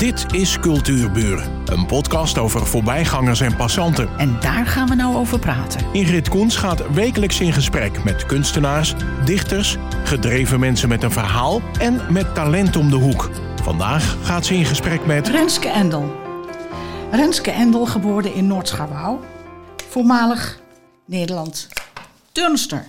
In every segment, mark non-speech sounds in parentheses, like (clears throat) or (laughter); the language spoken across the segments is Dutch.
Dit is Cultuurburen, een podcast over voorbijgangers en passanten. En daar gaan we nou over praten. Ingrid Koens gaat wekelijks in gesprek met kunstenaars, dichters, gedreven mensen met een verhaal en met talent om de hoek. Vandaag gaat ze in gesprek met Renske Endel. Renske Endel, geboren in Noord-Scharwouw, voormalig Nederland, turnster.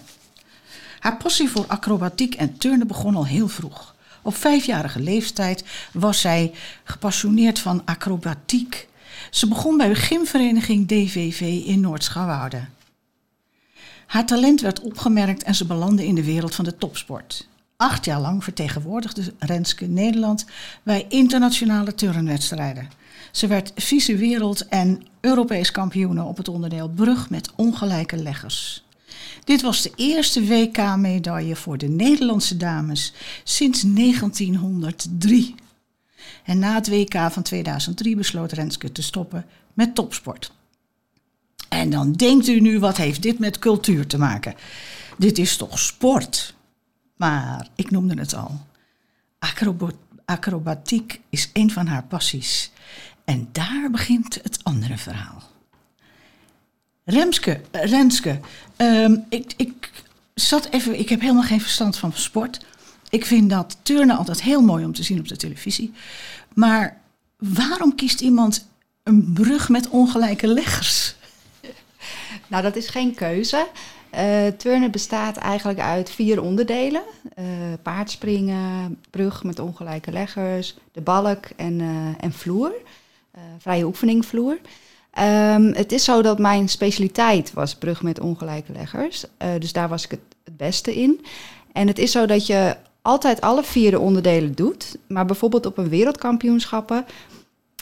Haar passie voor acrobatiek en turnen begon al heel vroeg. Op vijfjarige leeftijd was zij gepassioneerd van acrobatiek. Ze begon bij de gymvereniging DVV in Noord-Scharwoude. Haar talent werd opgemerkt en ze belandde in de wereld van de topsport. Acht jaar lang vertegenwoordigde Renske Nederland bij internationale turnwedstrijden. Ze werd vice-wereld en Europees kampioene op het onderdeel brug met ongelijke leggers. Dit was de eerste WK-medaille voor de Nederlandse dames sinds 1903. En na het WK van 2003 besloot Renske te stoppen met topsport. En dan denkt u nu, wat heeft dit met cultuur te maken? Dit is toch sport? Maar ik noemde het al. Acrobatiek is een van haar passies. En daar begint het andere verhaal. Remske, Renske, ehm, ik, ik zat even, ik heb helemaal geen verstand van sport. Ik vind dat turnen altijd heel mooi om te zien op de televisie. Maar waarom kiest iemand een brug met ongelijke leggers? (laughs) Nou, dat is geen keuze. Uh, turnen bestaat eigenlijk uit vier onderdelen: uh, paardspringen, brug met ongelijke leggers, de balk en, uh, en vloer. vrije oefening vloer. Um, het is zo dat mijn specialiteit was brug met ongelijke leggers. dus daar was ik het, het beste in. En het is zo dat je altijd alle vier de onderdelen doet. Maar bijvoorbeeld op een wereldkampioenschappen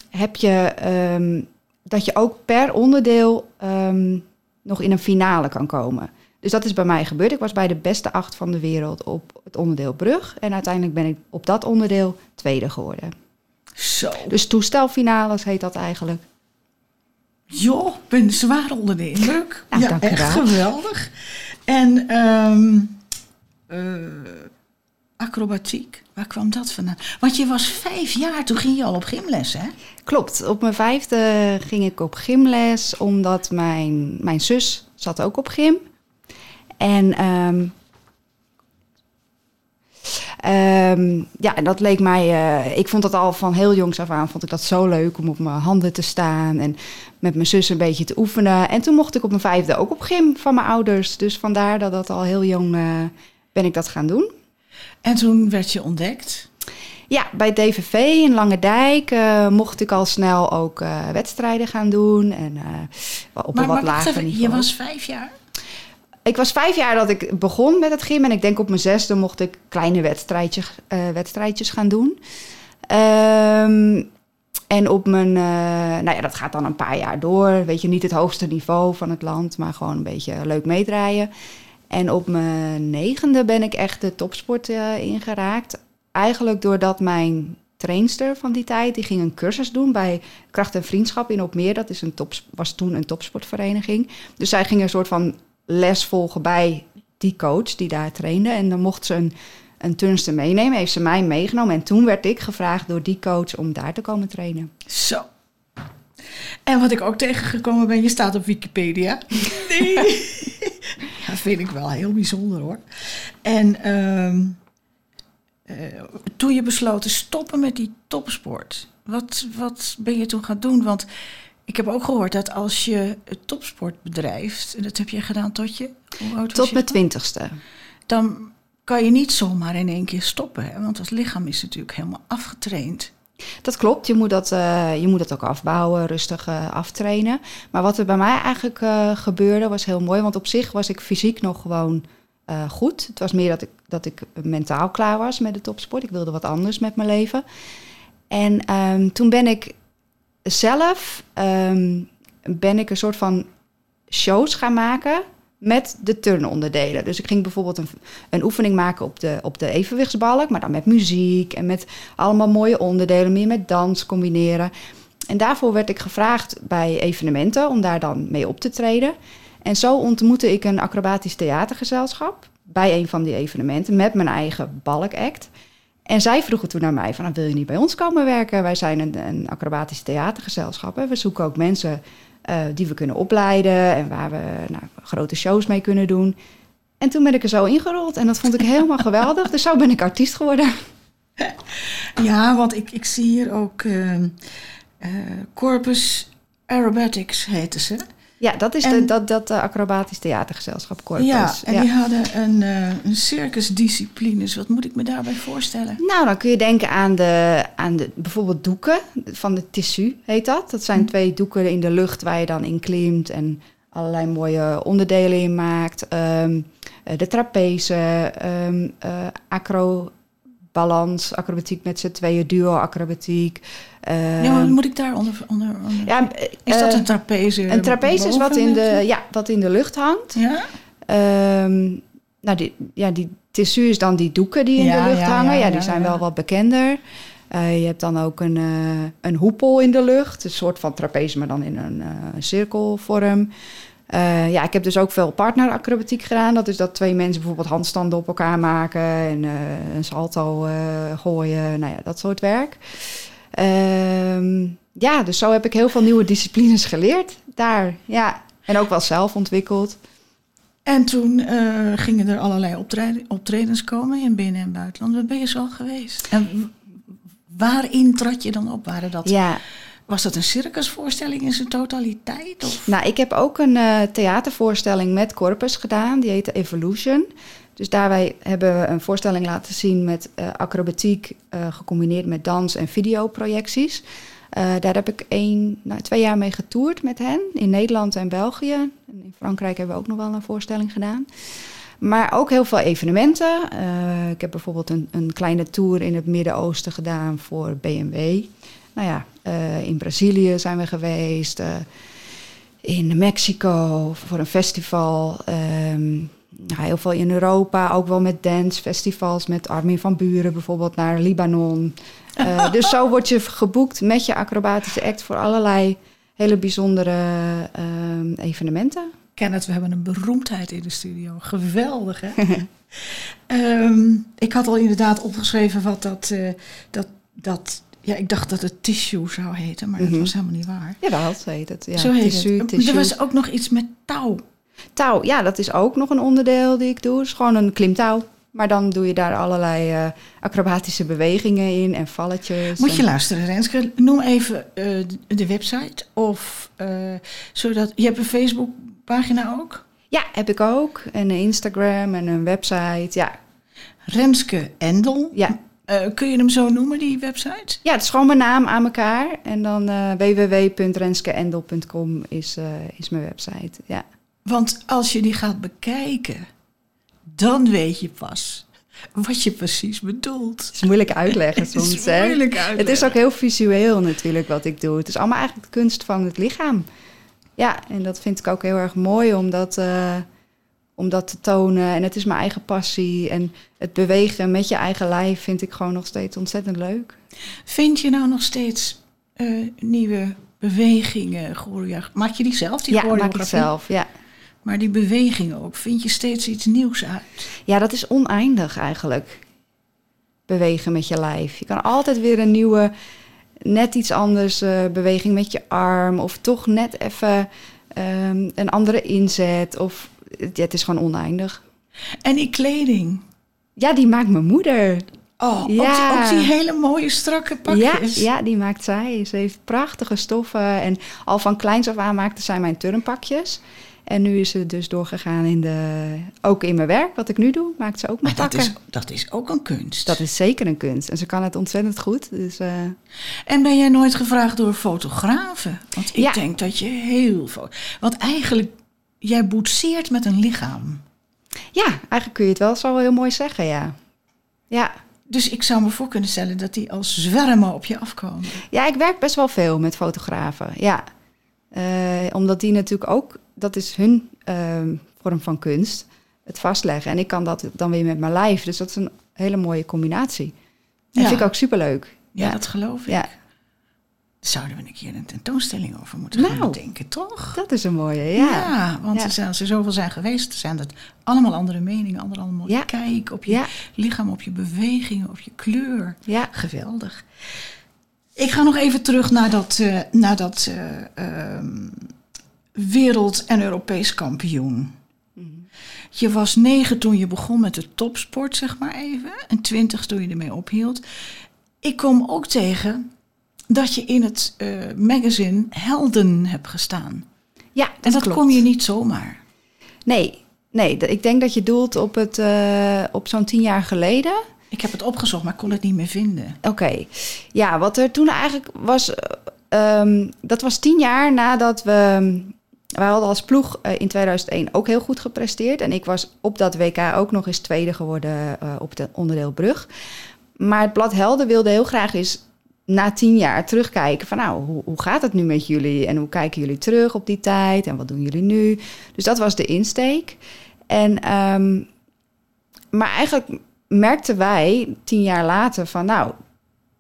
heb je um, dat je ook per onderdeel um, nog in een finale kan komen. Dus dat is bij mij gebeurd. Ik was bij de beste acht van de wereld op het onderdeel brug. En uiteindelijk ben ik op dat onderdeel tweede geworden. Zo. Dus toestelfinales heet dat eigenlijk. Joh, ik ben zwaar onder de indruk. Nou, ja, echt wel. geweldig. En um, uh, acrobatiek, waar kwam dat vandaan? Want je was vijf jaar, toen ging je al op gymles, hè? Klopt, op mijn vijfde ging ik op gymles, omdat mijn, mijn zus zat ook op gym. En um, um, ja, dat leek mij. Uh, ik vond dat al van heel jongs af aan vond ik dat zo leuk om op mijn handen te staan en met mijn zus een beetje te oefenen. En toen mocht ik op mijn vijfde ook op gym van mijn ouders. Dus vandaar dat dat al heel jong uh, ben ik dat gaan doen. En toen werd je ontdekt? Ja, bij DVV in Lange Dijk uh, mocht ik al snel ook wedstrijden gaan doen. En op maar, een wat lager niveau. Je was vijf jaar? Ik was vijf jaar dat ik begon met het gym. En ik denk op mijn zesde mocht ik kleine wedstrijdjes, wedstrijdjes gaan doen. Um, en op mijn, nou ja, dat gaat dan een paar jaar door. Weet je, niet het hoogste niveau van het land, maar gewoon een beetje leuk meedraaien. En op mijn negende ben ik echt de topsport uh, ingeraakt. Eigenlijk doordat mijn trainster van die tijd, die ging een cursus doen bij Kracht en Vriendschap in Opmeer. Dat is een top, was toen een topsportvereniging. Dus zij ging een soort van les volgen bij die coach die daar trainde. En dan mocht ze een, een turnster meenemen, heeft ze mij meegenomen. En toen werd ik gevraagd door die coach om daar te komen trainen. Zo. En wat ik ook tegengekomen ben, je staat op Wikipedia. (laughs) Nee. ja, vind ik wel heel bijzonder hoor. En um, uh, toen je besloot te stoppen met die topsport, wat, wat ben je toen gaan doen? Want ik heb ook gehoord dat als je topsport bedrijft, en dat heb je gedaan tot je, Tot mijn dan? twintigste. Dan kan je niet zomaar in één keer stoppen, hè? want het lichaam is natuurlijk helemaal afgetraind. Dat klopt, je moet dat, uh, je moet dat ook afbouwen, rustig uh, aftrainen. Maar wat er bij mij eigenlijk uh, gebeurde was heel mooi, want op zich was ik fysiek nog gewoon goed. Het was meer dat ik, dat ik mentaal klaar was met de topsport. Ik wilde wat anders met mijn leven. En um, toen ben ik zelf um, ben ik een soort van shows gaan maken met de turnonderdelen. Dus ik ging bijvoorbeeld een, een oefening maken op de, op de evenwichtsbalk, maar dan met muziek en met allemaal mooie onderdelen, meer met dans combineren. En daarvoor werd ik gevraagd bij evenementen om daar dan mee op te treden. En zo ontmoette ik een acrobatisch theatergezelschap bij een van die evenementen met mijn eigen balkact. En zij vroegen toen naar mij van, wil je niet bij ons komen werken? Wij zijn een, een acrobatisch theatergezelschap. Hè? We zoeken ook mensen uh, die we kunnen opleiden en waar we nou, grote shows mee kunnen doen. En toen ben ik er zo ingerold en dat vond ik helemaal (laughs) geweldig. Dus zo ben ik artiest geworden. Ja, want ik, ik zie hier ook uh, uh, Corpus Aerobatics heten ze. Ja, dat is de, dat, dat uh, acrobatisch theatergezelschap Corpus. Ja, en die hadden een, uh, een circusdisciplines. Wat moet ik me daarbij voorstellen? Nou, dan kun je denken aan, de, aan de, bijvoorbeeld doeken van de tissu, heet dat. Dat zijn hm. twee doeken in de lucht waar je dan in klimt en allerlei mooie onderdelen in maakt. Um, de trapeze, um, uh, acro balans, acrobatiek met z'n tweeën, duo-acrobatiek. Uh, ja, wat moet ik daar onder... onder, Ja, is dat een trapeze? Een trapeze is wat in, de, ja, wat in de lucht hangt. Ja? Um, nou, die, ja, die tissu is dan die doeken die in de lucht hangen. Ja, die zijn wel wat bekender. Uh, je hebt dan ook een, uh, een hoepel in de lucht. Een soort van trapeze, maar dan in een cirkelvorm. Uh, ja, ik heb dus ook veel partneracrobatiek gedaan. Dat is dat twee mensen bijvoorbeeld handstanden op elkaar maken en uh, een salto uh, gooien. Nou ja, dat soort werk. Ehm, ja, dus zo heb ik heel veel nieuwe disciplines geleerd daar. Ja, en ook wel zelf ontwikkeld. En toen gingen er allerlei optredens komen in binnen- en buitenland. Waar ben je zo geweest? En waarin trad je dan op? Waren dat... Ja. Was dat een circusvoorstelling in zijn totaliteit? Of? Nou, ik heb ook een uh, theatervoorstelling met Corpus gedaan. Die heette Evolution. Dus daarbij hebben we een voorstelling laten zien met uh, acrobatiek uh, gecombineerd met dans en videoprojecties. daar heb ik één, nou, twee jaar mee getoerd met hen in Nederland en België. En in Frankrijk hebben we ook nog wel een voorstelling gedaan. Maar ook heel veel evenementen. ik heb bijvoorbeeld een, een kleine tour in het Midden-Oosten gedaan voor BMW. Nou ja, uh, in Brazilië zijn we geweest. Uh, in Mexico voor een festival. Um, nou, heel veel in Europa, ook wel met dancefestivals. Met Armin van Buren bijvoorbeeld naar Libanon. Uh, (laughs) dus zo word je geboekt met je acrobatische act voor allerlei hele bijzondere uh, evenementen. Kenneth, we hebben een beroemdheid in de studio. Geweldig, hè? um, (laughs) ik had al inderdaad opgeschreven wat dat, uh, dat, dat ja, ik dacht dat het tissue zou heten, maar dat mhm. was helemaal niet waar. Ja, dat heet het. Ja. Zo heet tissue, het. Tissue. Er was ook nog iets met touw. Touw, ja, dat is ook nog een onderdeel die ik doe. Het is gewoon een klimtouw. Maar dan doe je daar allerlei uh, acrobatische bewegingen in en valletjes. Moet je luisteren, Renske. Noem even uh, de website. Of uh, zodat. Je hebt een Facebook-pagina ook? Ja, heb ik ook. En een Instagram en een website. Ja. Renske Endel. Ja. Uh, kun je hem zo noemen, die website? Ja, het is gewoon mijn naam aan elkaar. En dan uh, www.renskeendel.com is, uh, is mijn website. Ja. Want als je die gaat bekijken, dan weet je pas wat je precies bedoelt. Het is moeilijk uitleggen soms. (laughs) het is moeilijk uitleggen. Het is ook heel visueel natuurlijk wat ik doe. Het is allemaal eigenlijk de kunst van het lichaam. Ja, en dat vind ik ook heel erg mooi, omdat om dat te tonen. En het is mijn eigen passie. En het bewegen met je eigen lijf vind ik gewoon nog steeds ontzettend leuk. Vind je nou nog steeds uh, nieuwe bewegingen? Maak je die zelf? Die ja, maak ik zelf, ja. Maar die bewegingen ook, vind je steeds iets nieuws uit? Ja, dat is oneindig eigenlijk. Bewegen met je lijf. Je kan altijd weer een nieuwe, net iets anders uh, beweging met je arm. Of toch net even um, een andere inzet. Of ja, het is gewoon oneindig. En die kleding? Ja, die maakt mijn moeder. Oh, ja. ook, die, hele mooie strakke pakjes. Ja, ja, die maakt zij. Ze heeft prachtige stoffen. En al van kleins af aan maakte zij mijn turnpakjes. En nu is ze dus doorgegaan in de, ook in mijn werk, wat ik nu doe, maakt ze ook mijn maar dat is, dat is ook een kunst. Dat is zeker een kunst. En ze kan het ontzettend goed. Dus, uh... En ben jij nooit gevraagd door fotografen? Want ik denk dat je heel veel... Want eigenlijk jij boetseert met een lichaam. Ja, eigenlijk kun je het wel zo heel mooi zeggen, ja. Ja. Dus ik zou me voor kunnen stellen dat die als zwermen op je afkomen. Ja, ik werk best wel veel met fotografen, ja. Uh, omdat die natuurlijk ook, dat is hun uh, vorm van kunst, het vastleggen. En ik kan dat dan weer met mijn lijf. Dus dat is een hele mooie combinatie. Dat ja. vind ik ook superleuk. Ja, ja, dat geloof ik. Ja. Zouden we een keer een tentoonstelling over moeten gaan Nou. denken, toch? Dat is een mooie, ja. want Ja. er zijn- als er zoveel zijn geweest, zijn dat allemaal andere meningen, andere allemaal Ja. kijk op je Ja. lichaam, op je bewegingen, op je kleur. Ja. Geweldig. Ik ga nog even terug naar dat, eh, naar dat eh, ehm, wereld- en Europees kampioen. Je was negen toen je begon met de topsport, zeg maar even. En twintig toen je ermee ophield. Ik kom ook tegen dat je in het eh, magazine Helden hebt gestaan. Ja, En dat klopt. kom je niet zomaar. Nee, nee, ik denk dat je doelt op, het, eh, op zo'n tien jaar geleden. Ik heb het opgezocht, maar kon het niet meer vinden. Oké, ja, wat er toen eigenlijk was, eh, ehm, dat was tien jaar nadat we, wij hadden als ploeg in 2001 ook heel goed gepresteerd. En ik was op dat WK ook nog eens tweede geworden op het onderdeel brug. Maar het blad Helden wilde heel graag eens na tien jaar terugkijken van nou, hoe, hoe gaat het nu met jullie? En hoe kijken jullie terug op die tijd? En wat doen jullie nu? Dus dat was de insteek. En, ehm, maar eigenlijk merkten wij tien jaar later van nou,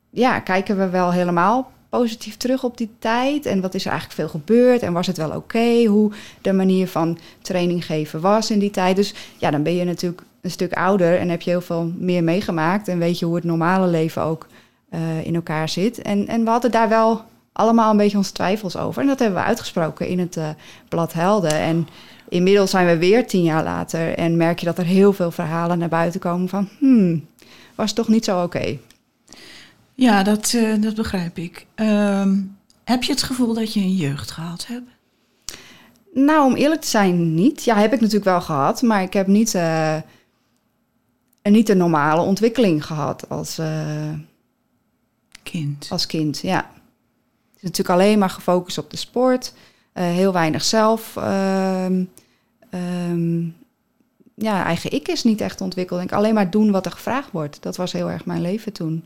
ja, kijken we wel helemaal positief terug op die tijd? En wat is er eigenlijk veel gebeurd? En was het wel oké hoe de manier van training geven was in die tijd? Dus ja, dan ben je natuurlijk een stuk ouder en heb je heel veel meer meegemaakt. En weet je hoe het normale leven ook eh, in elkaar zit. En, en we hadden daar wel allemaal een beetje onze twijfels over. En dat hebben we uitgesproken in het eh, blad Helden. En inmiddels zijn we weer tien jaar later en merk je dat er heel veel verhalen naar buiten komen van... Hmm, was toch niet zo oké? Ja, dat, eh, dat begrijp ik. Ehm, heb je het gevoel dat je een jeugd gehad hebt? Nou, om eerlijk te zijn, niet. Ja, heb ik natuurlijk wel gehad, maar ik heb niet, een, niet een normale ontwikkeling gehad als, Kind. als kind. Ja. Het is natuurlijk alleen maar gefocust op de sport, eh, heel weinig zelf. ehm, ehm, ja, eigen ik is niet echt ontwikkeld. Ik alleen maar doen wat er gevraagd wordt. Dat was heel erg mijn leven toen.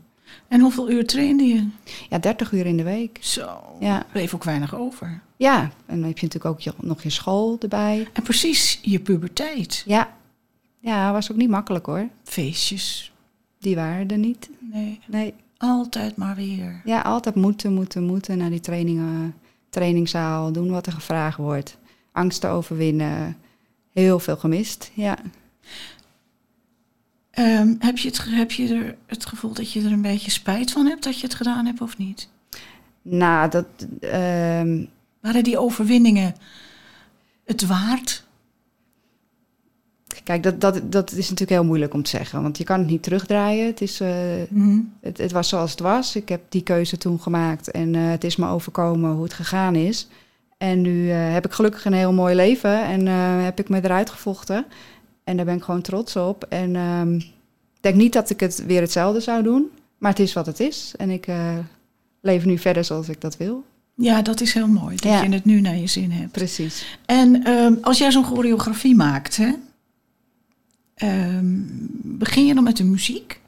En hoeveel uur trainde je? Ja, 30 uur in de week. Zo, Ja. bleef ook weinig over. Ja, en dan heb je natuurlijk ook je, nog je school erbij. En precies je puberteit. Ja. Ja, was ook niet makkelijk hoor. Feestjes. Die waren er niet. Nee, Nee. Altijd maar weer. Ja, altijd moeten, moeten, moeten naar die trainingen, trainingszaal, doen wat er gevraagd wordt. Angsten overwinnen. Heel veel gemist, ja. Ehm, heb, je het, heb je er het gevoel dat je er een beetje spijt van hebt dat je het gedaan hebt of niet? Nou, dat, ehm, Waren die overwinningen het waard? Kijk, dat, dat, dat is natuurlijk heel moeilijk om te zeggen. Want je kan het niet terugdraaien. Het, is, eh, Hm? het, het was zoals het was. Ik heb die keuze toen gemaakt en eh, het is me overkomen hoe het gegaan is. En nu eh, heb ik gelukkig een heel mooi leven en heb ik me eruit gevochten. En daar ben ik gewoon trots op. En ehm, ik denk niet dat ik het weer hetzelfde zou doen, maar het is wat het is. En ik leef nu verder zoals ik dat wil. Ja, dat is heel mooi dat Ja. je het nu naar je zin hebt. Precies. En ehm, als jij zo'n choreografie maakt, hè, ehm, begin je dan met de muziek?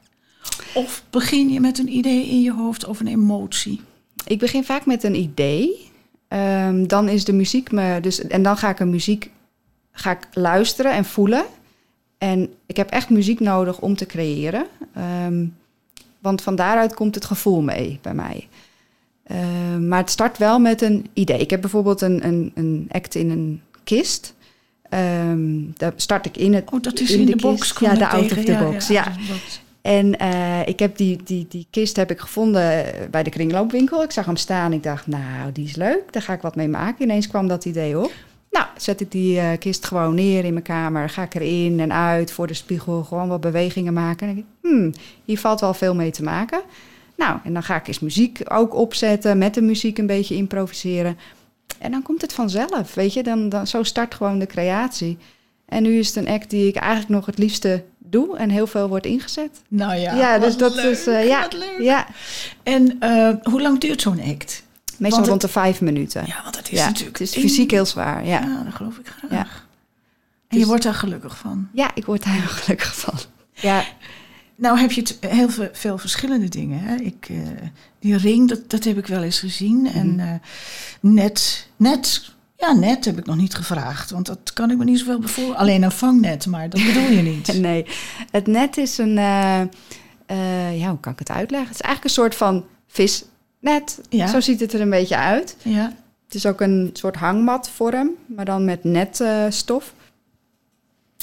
Of begin je met een idee in je hoofd of een emotie? Ik begin vaak met een idee. Ehm, dan is de muziek me. Dus, en dan ga ik een muziek ga ik luisteren en voelen. En ik heb echt muziek nodig om te creëren. Ehm, want van daaruit komt het gevoel mee bij mij. Maar het start wel met een idee. Ik heb bijvoorbeeld een, een, een act in een kist. Ehm, daar start ik in het. Oh, dat is in in, de de, box. kist. Ja, de out tegen. of the box, ja. En eh, ik heb die, die, die kist heb ik gevonden bij de kringloopwinkel. Ik zag hem staan. Ik dacht, nou, die is leuk. Daar ga ik wat mee maken. Ineens kwam dat idee op. Nou, zet ik die eh, kist gewoon neer in mijn kamer. Ga ik erin en uit voor de spiegel. Gewoon wat bewegingen maken. En denk ik, hmm, hier valt wel veel mee te maken. Nou, en dan ga ik eens muziek ook opzetten. Met de muziek een beetje improviseren. En dan komt het vanzelf, weet je. Dan, dan, zo start gewoon de creatie. En nu is het een act die ik eigenlijk nog het liefste doe. En heel veel wordt ingezet. Nou ja, Ja, dus dat leuk, is, eh, ja, leuk. Ja, En eh, hoe lang duurt zo'n act? meestal Want rond de vijf minuten. Ja, want het is Ja, natuurlijk... het is fysiek heel zwaar, ja. Ja, dat geloof ik graag. Ja. En je Dus- wordt daar gelukkig van. Ja, ik word daar heel gelukkig van. Ja, Nou heb je het heel veel, veel verschillende dingen. Hè? Ik, eh, die ring, dat, dat heb ik wel eens gezien. En Mhm. eh, net, net, ja, net heb ik nog niet gevraagd. Want dat kan ik me niet zoveel bevoor. Alleen een vangnet, maar dat bedoel je niet. (laughs) nee. Het net is een... eh, ja, hoe kan ik het uitleggen? Het is eigenlijk een soort van vis, net. Ja. Zo ziet het er een beetje uit. Ja. Het is ook een soort hangmatvorm, maar dan met net eh, stof.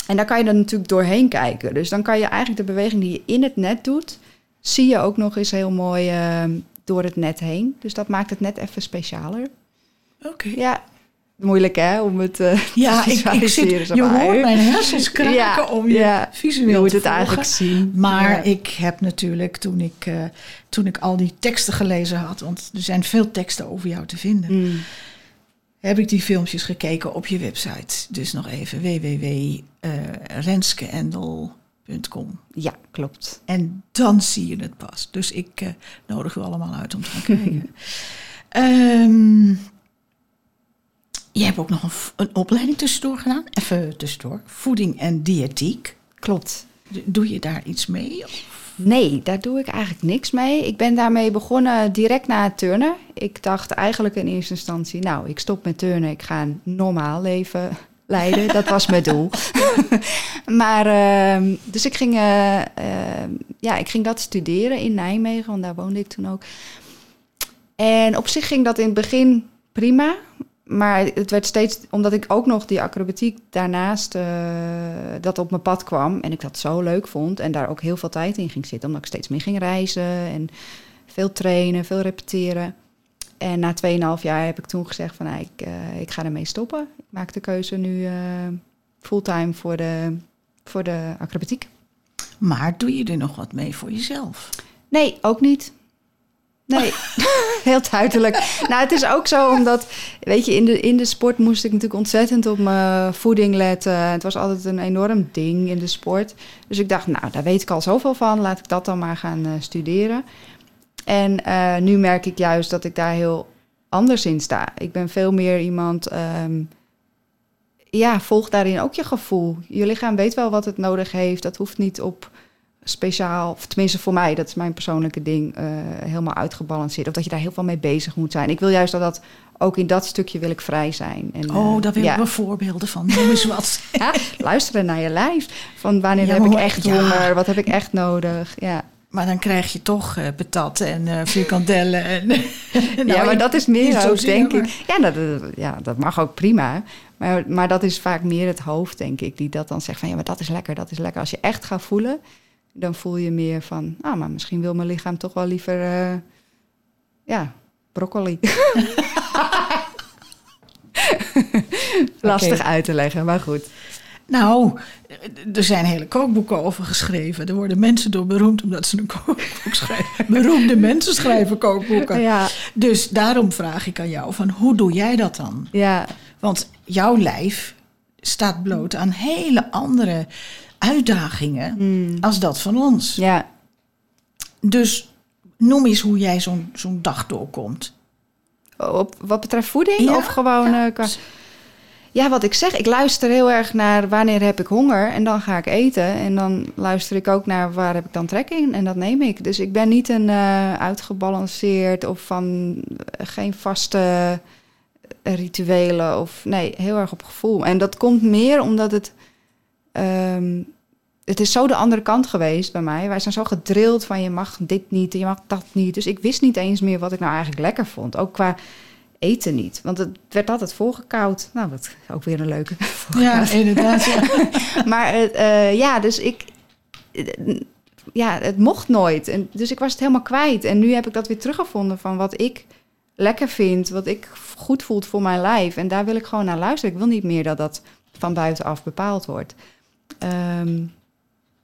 En daar kan je dan natuurlijk doorheen kijken. Dus dan kan je eigenlijk de beweging die je in het net doet, zie je ook nog eens heel mooi eh, door het net heen. Dus dat maakt het net even specialer. Oké. Ja, moeilijk hè, om het eh, Ja, te ik, ik zit, je hoort mijn hersens kraken Ja, om je ja. visueel Je moet te het volgen. eigenlijk zien. Maar Ja. ik heb natuurlijk, toen ik, eh, toen ik al die teksten gelezen had... want er zijn veel teksten over jou te vinden... Mm. Heb ik die filmpjes gekeken op je website. Dus nog even www.renskeendel.com. Ja, klopt. En dan zie je het pas. Dus ik eh, nodig u allemaal uit om te gaan kijken. (laughs) Ehm, je hebt ook nog een, een opleiding tussendoor gedaan. Even tussendoor. Voeding en diëtiek. Klopt. Doe je daar iets mee? Nee, daar doe ik eigenlijk niks mee. Ik ben daarmee begonnen direct na het turnen. Ik dacht eigenlijk in eerste instantie, nou, ik stop met turnen, ik ga een normaal leven (laughs) leiden. Dat was mijn doel. (laughs) maar, ehm, dus ik ging, eh, ehm, ja, ik ging dat studeren in Nijmegen, want daar woonde ik toen ook. En op zich ging dat in het begin prima. Maar het werd steeds, omdat ik ook nog die acrobatiek daarnaast eh, dat op mijn pad kwam. En ik dat zo leuk vond. En daar ook heel veel tijd in ging zitten. Omdat ik steeds meer ging reizen. En veel trainen, veel repeteren. En na 2,5 jaar heb ik toen gezegd van nou, ik, eh, ik ga ermee stoppen. Ik maak de keuze nu eh, fulltime voor de, voor de acrobatiek. Maar doe je er nog wat mee voor jezelf? Nee, ook niet. Nee, (laughs) heel duidelijk. Nou, het is ook zo omdat, weet je, in de, in de sport moest ik natuurlijk ontzettend op mijn voeding letten. Het was altijd een enorm ding in de sport. Dus ik dacht, nou, daar weet ik al zoveel van. Laat ik dat dan maar gaan eh, studeren. En eh, nu merk ik juist dat ik daar heel anders in sta. Ik ben veel meer iemand. ehm, ja, volg daarin ook je gevoel. Je lichaam weet wel wat het nodig heeft. Dat hoeft niet op speciaal, of tenminste voor mij, dat is mijn persoonlijke ding, eh, helemaal uitgebalanceerd. Of dat je daar heel veel mee bezig moet zijn. Ik wil juist dat dat ook in dat stukje wil ik vrij zijn. En, eh, Oh, daar willen ja. we voorbeelden van. Noem eens wat. (laughs) Ja, luisteren naar je lijf. Van wanneer Ja, heb ik echt honger? Wat heb ik echt nodig? Ja, Maar dan krijg je toch eh patat en eh frikandellen. En, (laughs) ja maar ik- dat is meer ook, denk maar- ik. Ja dat, dat- ja, dat mag ook prima. Maar, maar dat is vaak meer het hoofd, denk ik, die dat dan zegt van ja, maar dat is lekker, dat is lekker. Als je echt gaat voelen, dan voel je meer van, ah, maar misschien wil mijn lichaam toch wel liever, eh, ja, broccoli. (laughs) Lastig uit te leggen, maar goed. Nou, er zijn hele kookboeken over geschreven. Er worden mensen door beroemd omdat ze een kookboek schrijven. Beroemde mensen schrijven kookboeken. Ja, Dus daarom vraag ik aan jou van hoe doe jij dat dan? ja, Want jouw lijf staat bloot aan hele andere uitdagingen Hmm. als dat van ons. ja. Dus noem eens hoe jij zo'n zo'n dag doorkomt. Op, wat betreft voeding Ja, of gewoon... ja. eh, Ja, wat ik zeg, ik luister heel erg naar wanneer heb ik honger en dan ga ik eten. En dan luister ik ook naar waar heb ik dan trek in en dat neem ik. Dus ik ben niet een eh, uitgebalanceerd of van eh, geen vaste rituelen of nee, heel erg op gevoel. En dat komt meer omdat het, ehm, het is zo de andere kant geweest bij mij. Wij zijn zo gedrild van je mag dit niet en je mag dat niet. Dus ik wist niet eens meer wat ik nou eigenlijk lekker vond. Ook qua eten niet. Want het werd altijd volgekoud. Nou, dat is ook weer een leuke. (laughs) Ja, inderdaad. Ja. (laughs) Maar eh, ja, dus ik. Ja, het mocht nooit. En, dus ik was het helemaal kwijt. En nu heb ik dat weer teruggevonden van wat ik lekker vind, wat ik goed voelt voor mijn lijf. En daar wil ik gewoon naar luisteren. Ik wil niet meer dat dat van buitenaf bepaald wordt. Ehm,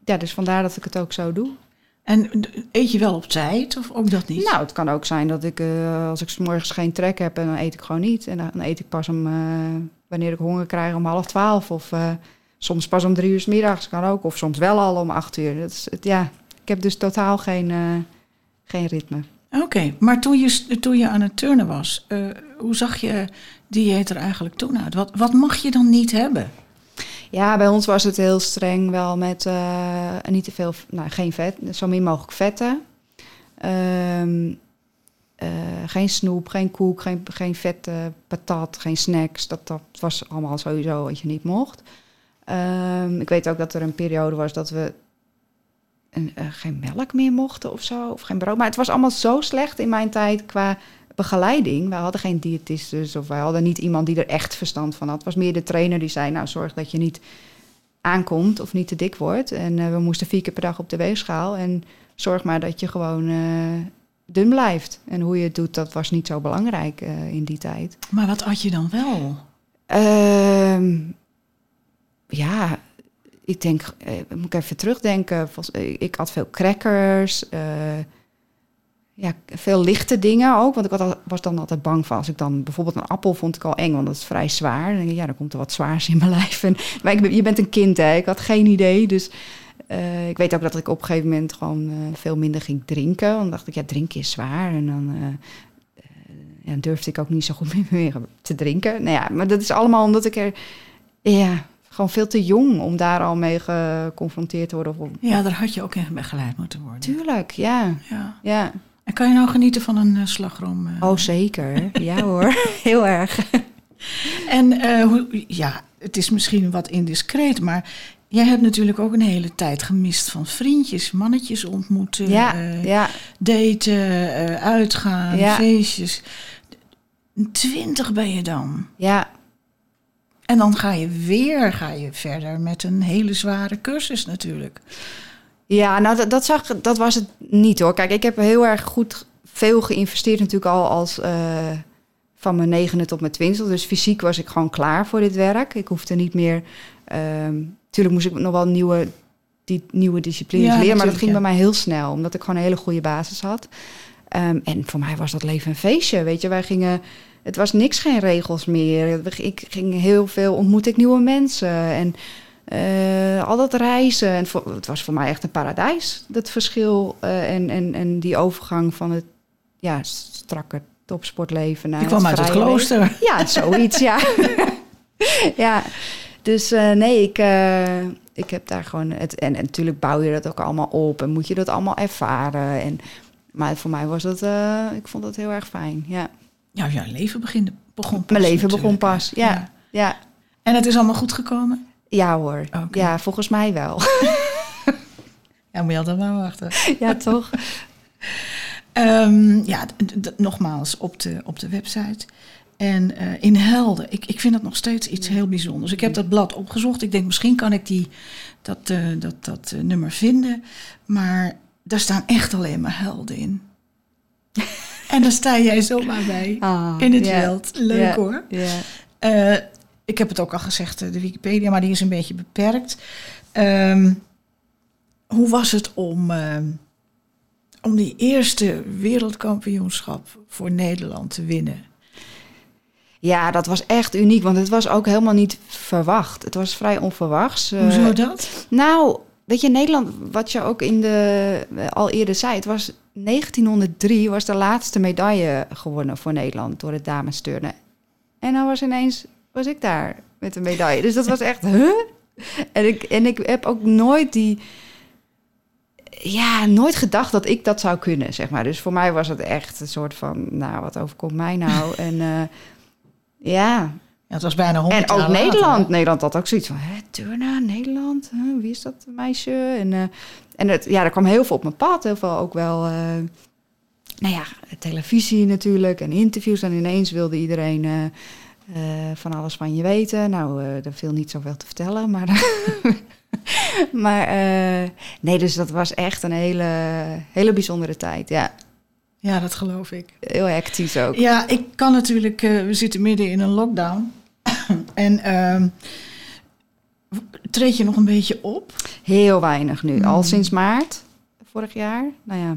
ja, dus vandaar dat ik het ook zo doe. En eet je wel op tijd of ook dat niet? Nou, het kan ook zijn dat ik, eh, als ik 's morgens geen trek heb, en dan eet ik gewoon niet. En dan eet ik pas om, eh, wanneer ik honger krijg, om half twaalf. Of eh, soms pas om drie uur 's middags, kan ook. Of soms wel al om acht uur. Dat is het, ja, ik heb dus totaal geen, geen ritme. Oké, maar toen je, toen je aan het turnen was, hoe zag je dieet er eigenlijk toen uit? Wat, wat mag je dan niet hebben? Ja, bij ons was het heel streng wel met eh, niet te veel, nou geen vet, zo min mogelijk vetten. Ehm, eh, geen snoep, geen koek, geen, geen vette patat, geen snacks. Dat, dat was allemaal sowieso wat je niet mocht. Ehm, ik weet ook dat er een periode was dat we en, eh, geen melk meer mochten of zo, of geen brood. Maar het was allemaal zo slecht in mijn tijd qua begeleiding. Wij hadden geen diëtistes of wij hadden niet iemand die er echt verstand van had. Het was meer de trainer die zei, nou zorg dat je niet aankomt of niet te dik wordt. En eh, we moesten vier keer per dag op de weegschaal. En zorg maar dat je gewoon eh, dun blijft. En hoe je het doet, dat was niet zo belangrijk eh, in die tijd. Maar wat had je dan wel? Ehm, ja, ik denk, moet ik even terugdenken. Ik had veel crackers. Ja, veel lichte dingen ook. Want ik was dan altijd bang van als ik dan bijvoorbeeld een appel vond ik al eng, want dat is vrij zwaar. Dan denk ik, ja, dan komt er wat zwaars in mijn (laughs) lijf. En, maar ik je bent een kind, hè? Ik had geen idee. Dus eh, ik weet ook dat ik op een gegeven moment gewoon eh, veel minder ging drinken. Want dan dacht ik, ja, drinken is zwaar. En dan eh, ja, durfde ik ook niet zo goed (laughs) meer te drinken. Nou ja, maar dat is allemaal omdat ik er, ja, gewoon veel te jong om daar al mee geconfronteerd te worden. Ja, daar had je ook in begeleid moeten worden. Tuurlijk, ja. Ja. ja. En kan je nou genieten van een eh, slagroom? eh? Oh, zeker. Ja hoor, (laughs) heel erg. (laughs) En eh, hoe- ja, het is misschien wat indiscreet, maar jij hebt natuurlijk ook een hele tijd gemist van vriendjes, mannetjes ontmoeten, Ja, ja, daten, uitgaan, Ja. feestjes. Twintig ben je dan. ja. En dan ga je weer ga je verder met een hele zware cursus natuurlijk. Ja, nou dat, dat, zag, dat was het niet hoor. Kijk, ik heb heel erg goed veel geïnvesteerd natuurlijk al als eh, van mijn negende tot mijn twintigste. Dus fysiek was ik gewoon klaar voor dit werk. Ik hoefde niet meer... ehm tuurlijk moest ik nog wel nieuwe, die, nieuwe disciplines Ja, leren. Maar dat ging ja. bij mij heel snel. Omdat ik gewoon een hele goede basis had. Ehm, en voor mij was dat leven een feestje. Weet je, wij gingen... Het was niks, geen regels meer. Ik ging heel veel, ontmoette ik nieuwe mensen. En eh, al dat reizen. En voor- het was voor mij echt een paradijs. Dat verschil eh, en, en, en die overgang van het ja, strakke topsportleven naar Je kwam uit het vrije leven. klooster. Ja, zoiets, ja. (laughs) ja, dus eh, nee, ik, ik heb daar gewoon... Het, en, en natuurlijk bouw je dat ook allemaal op en moet je dat allemaal ervaren. En, maar voor mij was dat... ik vond dat heel erg fijn, ja. Ja, jouw leven begin, begon pas Mijn leven begon pas, ja. Ja, En het is allemaal goed gekomen? Ja hoor. Ja, volgens mij wel. (laughs) Ja, moet je altijd maar wachten. ja, toch? (laughs) Ehm, ja, nogmaals op de, op de website. En eh, in Helden, ik, ik vind dat nog steeds iets heel bijzonders. Ik heb dat blad opgezocht. Ik denk, misschien kan ik die, dat, eh, dat, dat eh, nummer vinden. Maar daar staan echt alleen maar helden in. (laughs) en daar sta jij zomaar bij. Ah, in het veld. Leuk hoor. Ja. Ik heb het ook al gezegd, eh, de Wikipedia, maar die is een beetje beperkt. Ehm, hoe was het om, ehm, om die eerste wereldkampioenschap voor Nederland te winnen? ja, dat was echt uniek, want het was ook helemaal niet verwacht. Het was vrij onverwachts. Eh, Hoezo dat? Nou, weet je, Nederland, wat je ook in de, eh, al eerder zei, het was 1903 was de laatste medaille gewonnen voor Nederland door het damesturnen. En dan was ineens, was ik daar met een medaille. Dus dat was echt, huh? En ik, en ik heb ook nooit die, ja, nooit gedacht dat ik dat zou kunnen, zeg maar. Dus voor mij was het echt een soort van, nou, wat overkomt mij nou? (laughs) En eh, ja, Ja, het was bijna 100 en ook later, Nederland. hè? Nederland had ook zoiets van, hè, turnen, Nederland? Huh, wie is dat meisje? En, eh, en het, ja, er kwam heel veel op mijn pad. Heel veel ook wel, eh, nou ja, televisie natuurlijk en interviews. En ineens wilde iedereen eh, van alles van je weten. Nou, eh er viel niet zoveel te vertellen, maar... (laughs) maar eh, nee, dus dat was echt een hele, hele bijzondere tijd. Ja, Ja, dat geloof ik. heel hectisch ook. Ja, ik kan natuurlijk, we zitten midden in een lockdown. (clears throat) en ehm, treed je nog een beetje op? Heel weinig nu. Al Hmm. sinds maart vorig jaar. Nou ja,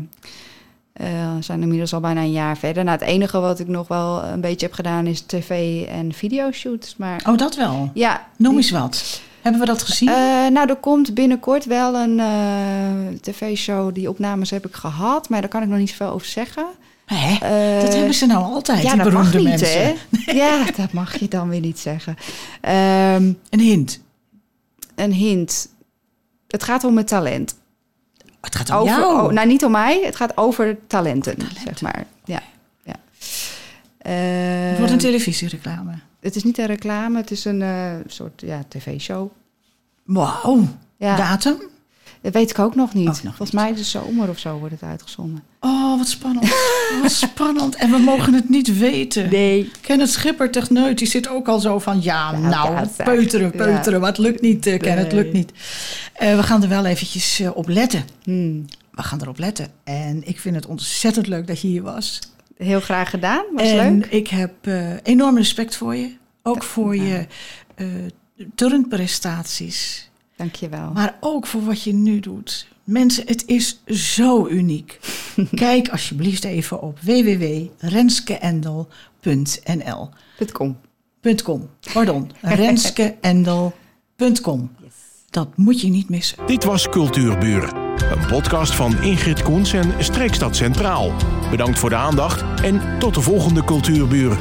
zijn inmiddels al bijna een jaar verder. Nou, het enige wat ik nog wel een beetje heb gedaan is tv- en videoshoots. Maar Oh, dat wel. ja, Noem eens wat. Hebben we dat gezien? Eh, nou, er komt binnenkort wel een eh, tv-show. Die opnames heb ik gehad, maar daar kan ik nog niet zoveel over zeggen. Hè? Eh, dat hebben ze nou altijd, ja, die dat mag beroemde niet, mensen. hè? (laughs) Ja, dat mag je dan weer niet zeggen. Ehm, Een hint. een hint. Het gaat om het talent. Het gaat om Over, jou. oh, nou, niet om mij. Het gaat over talenten, Talenten. zeg maar. Ja, ja. het wordt Eh, een televisiereclame. het is niet een reclame, het is een eh, soort ja, tv-show. Wauw. Ja. Datum? Dat weet ik ook nog niet. Ook nog Volgens niet. mij de zomer of zo wordt het uitgezonden. Oh, wat spannend. wat spannend. En we mogen het niet weten. Nee. Kenneth Schipper, techneut, die zit ook al zo van... Ja, Ja, nou, ja, peuteren, peuteren. Het lukt niet, eh, Kenneth, Nee. lukt niet. Eh, we gaan er wel eventjes eh, op letten. Hmm. We gaan erop letten. En ik vind het ontzettend leuk dat je hier was. Heel graag gedaan. Was en leuk. ik heb enorm respect voor je. Ook voor je turnprestaties. Dankjewel. Maar ook voor wat je nu doet. Mensen, het is zo uniek. (laughs) Kijk alsjeblieft even op www.renskeendel.nl. .com, pardon, (laughs) renskeendel.com. Dat moet je niet missen. Dit was Cultuurburen. Een podcast van Ingrid Koens en Streekstad Centraal. Bedankt voor de aandacht en tot de volgende Cultuurburen.